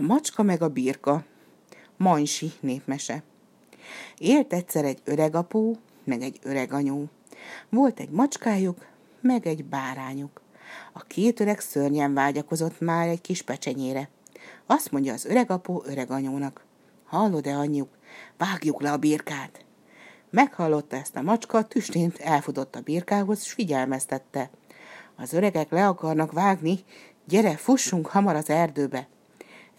A macska meg a birka. Mansi népmese. Élt egyszer egy öreg apó, meg egy öreg anyó. Volt egy macskájuk, meg egy bárányuk. A két öreg szörnyen vágyakozott már egy kis pecsenyére. Azt mondja az öreg apó öreg anyónak. Hallod-e anyjuk, vágjuk le a birkát. Meghallotta ezt a macska, tüstént elfutott a birkához, s figyelmeztette. Az öregek le akarnak vágni, gyere, fussunk hamar az erdőbe.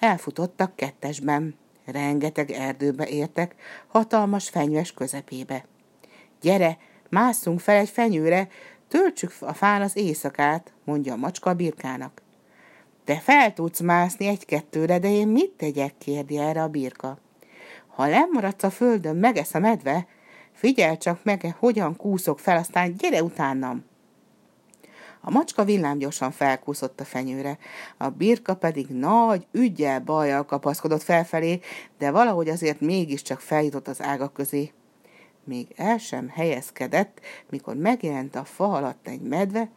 Elfutottak kettesben. Rengeteg erdőbe értek, hatalmas fenyves közepébe. Gyere, másszunk fel egy fenyőre, töltsük a fán az éjszakát, mondja a macska a birkának. Te fel tudsz mászni egy-kettőre, de én mit tegyek, kérdi erre a birka. Ha nem maradsz a földön, megesz a medve, figyelj csak meg, hogyan kúszok fel, aztán gyere utánam. A macska villámgyorsan felkúszott a fenyőre, a birka pedig nagy, ügyel bajjal kapaszkodott felfelé, de valahogy azért mégiscsak feljutott az ágak közé. Még el sem helyezkedett, mikor megjelent a fa alatt egy medve,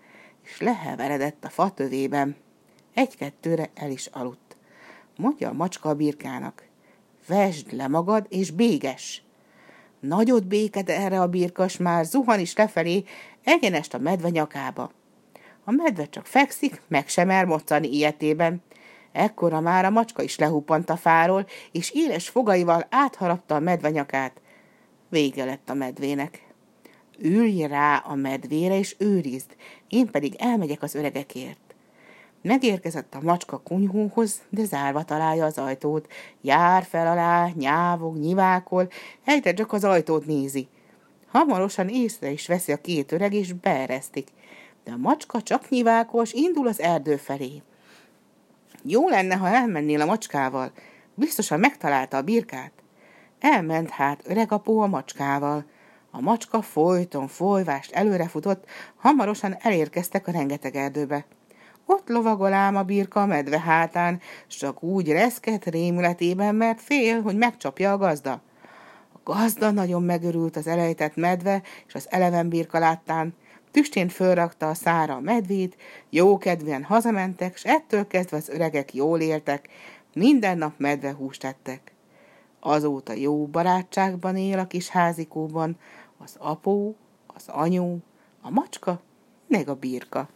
és leheveredett a fa tövében. Egy-kettőre el is aludt. Mondja a macska a birkának. Vesd le magad, és béges! Nagyot béked erre a birkas már zuhan is lefelé, egyenest a medve nyakába. A medve csak fekszik, meg sem elmoccani ilyetében. Ekkora már a macska is lehuppant a fáról, és éles fogaival átharapta a medve nyakát. Vége lett a medvének. Ülj rá a medvére, és őrizd, én pedig elmegyek az öregekért. Megérkezett a macska kunyhóhoz, de zárva találja az ajtót. Jár fel alá, nyávog, nyivákol, egyre csak az ajtót nézi. Hamarosan észre is veszi a két öreg, és beeresztik de a macska csak nyiválkos, indul az erdő felé. Jó lenne, ha elmennél a macskával. Biztosan megtalálta a birkát. Elment hát öregapó a macskával. A macska folyton folyvást előrefutott, hamarosan elérkeztek a rengeteg erdőbe. Ott lovagol ám a birka a medve hátán, csak úgy reszket rémületében, mert fél, hogy megcsapja a gazda. A gazda nagyon megörült az elejtett medve és az eleven birka láttán, Tüstén fölrakta a szára a medvét, jókedvűen hazamentek, s ettől kezdve az öregek jól éltek, minden nap medvehúst ettek. Azóta jó barátságban él a kis házikóban az apó, az anyu, a macska, meg a birka.